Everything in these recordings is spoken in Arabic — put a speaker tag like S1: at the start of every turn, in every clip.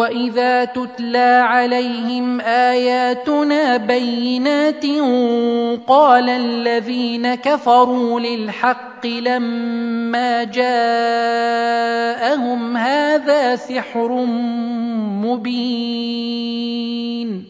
S1: واذا تتلى عليهم اياتنا بينات قال الذين كفروا للحق لما جاءهم هذا سحر مبين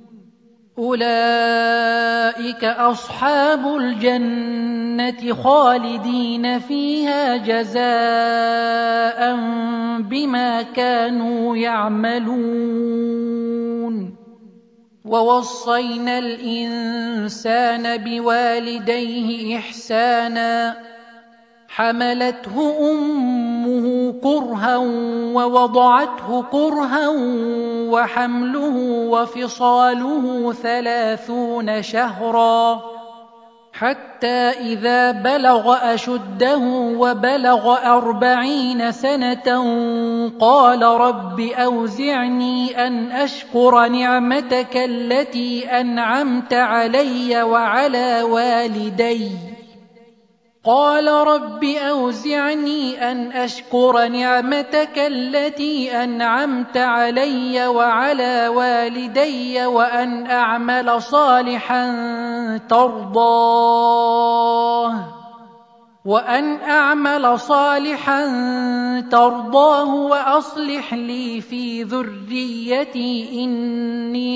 S1: أولئك أصحاب الجنة خالدين فيها جزاء بما كانوا يعملون ووصينا الإنسان بوالديه إحساناً حملته امه كرها ووضعته كرها وحمله وفصاله ثلاثون شهرا حتى اذا بلغ اشده وبلغ اربعين سنه قال رب اوزعني ان اشكر نعمتك التي انعمت علي وعلى والديّ قال رب أوزعني أن أشكر نعمتك التي أنعمت علي وعلى والدي وأن أعمل صالحا ترضاه وان اعمل صالحا ترضاه واصلح لي في ذريتي ان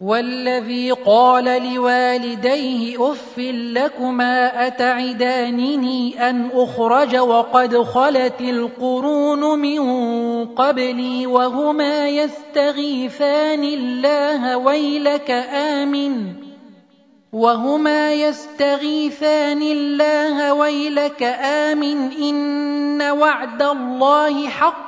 S1: والذي قال لوالديه أف لكما أتعدانني أن أخرج وقد خلت القرون من قبلي وهما يستغيثان الله ويلك آمن وهما يستغيثان الله ويلك آمن إن وعد الله حق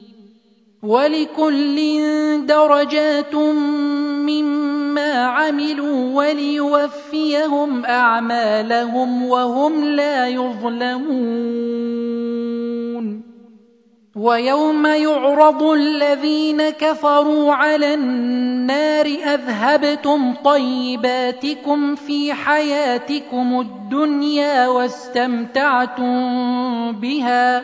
S1: ولكل درجات مما عملوا وليوفيهم اعمالهم وهم لا يظلمون ويوم يعرض الذين كفروا على النار اذهبتم طيباتكم في حياتكم الدنيا واستمتعتم بها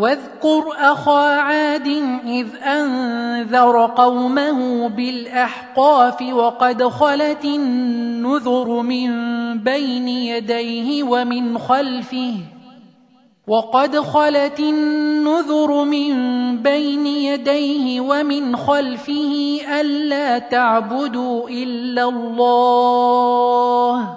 S1: واذكر أخا عاد إذ أنذر قومه بالأحقاف وقد خلت النذر من بين يديه ومن خلفه وقد خلت النذر من بين يديه ومن خلفه ألا تعبدوا إلا الله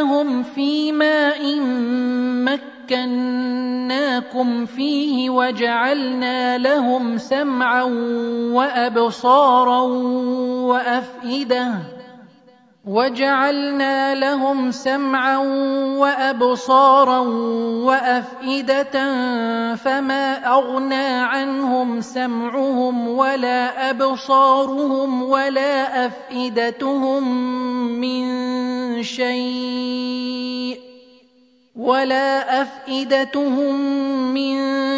S1: لهم فيما إن مكناكم فيه وجعلنا لهم سمعا وأبصارا وأفئدةً وجعلنا لهم سمعا وابصارا وافئده فما اغنى عنهم سمعهم ولا ابصارهم ولا افئدتهم من شيء ولا افئدتهم من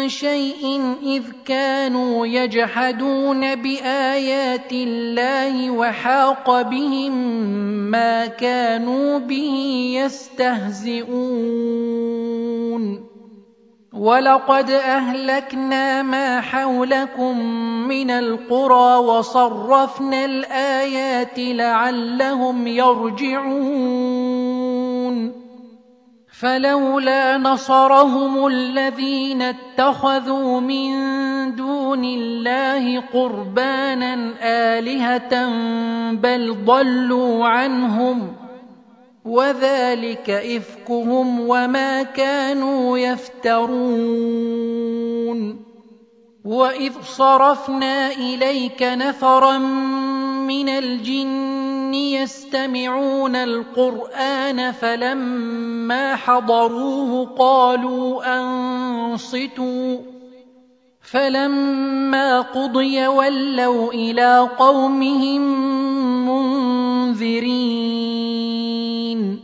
S1: شيء اذ كانوا يجحدون بايات الله وحاق بهم ما كانوا به يستهزئون ولقد اهلكنا ما حولكم من القرى وصرفنا الايات لعلهم يرجعون فلولا نصرهم الذين اتخذوا من دون الله قربانا الهه بل ضلوا عنهم وذلك افكهم وما كانوا يفترون واذ صرفنا اليك نفرا مِنَ الْجِنِّ يَسْتَمِعُونَ الْقُرْآنَ فَلَمَّا حَضَرُوهُ قَالُوا أَنصِتُوا فَلَمَّا قُضِيَ وَلَّوْا إِلَى قَوْمِهِم مُّنذِرِينَ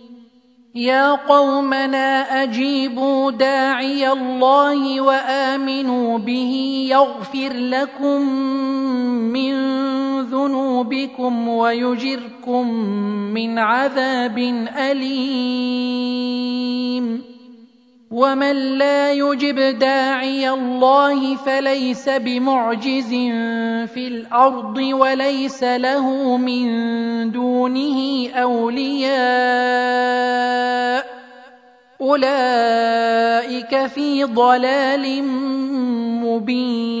S1: يا قومنا اجيبوا داعي الله وامنوا به يغفر لكم من ذنوبكم ويجركم من عذاب اليم ومن لا يجب داعي الله فليس بمعجز في الارض وليس له من دونه اولياء اولئك في ضلال مبين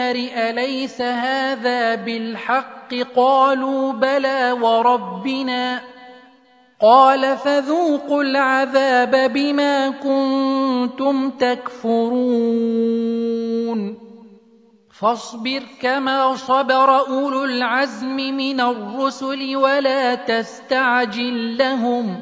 S1: أليس هذا بالحق قالوا بلى وربنا قال فذوقوا العذاب بما كنتم تكفرون فاصبر كما صبر اولو العزم من الرسل ولا تستعجل لهم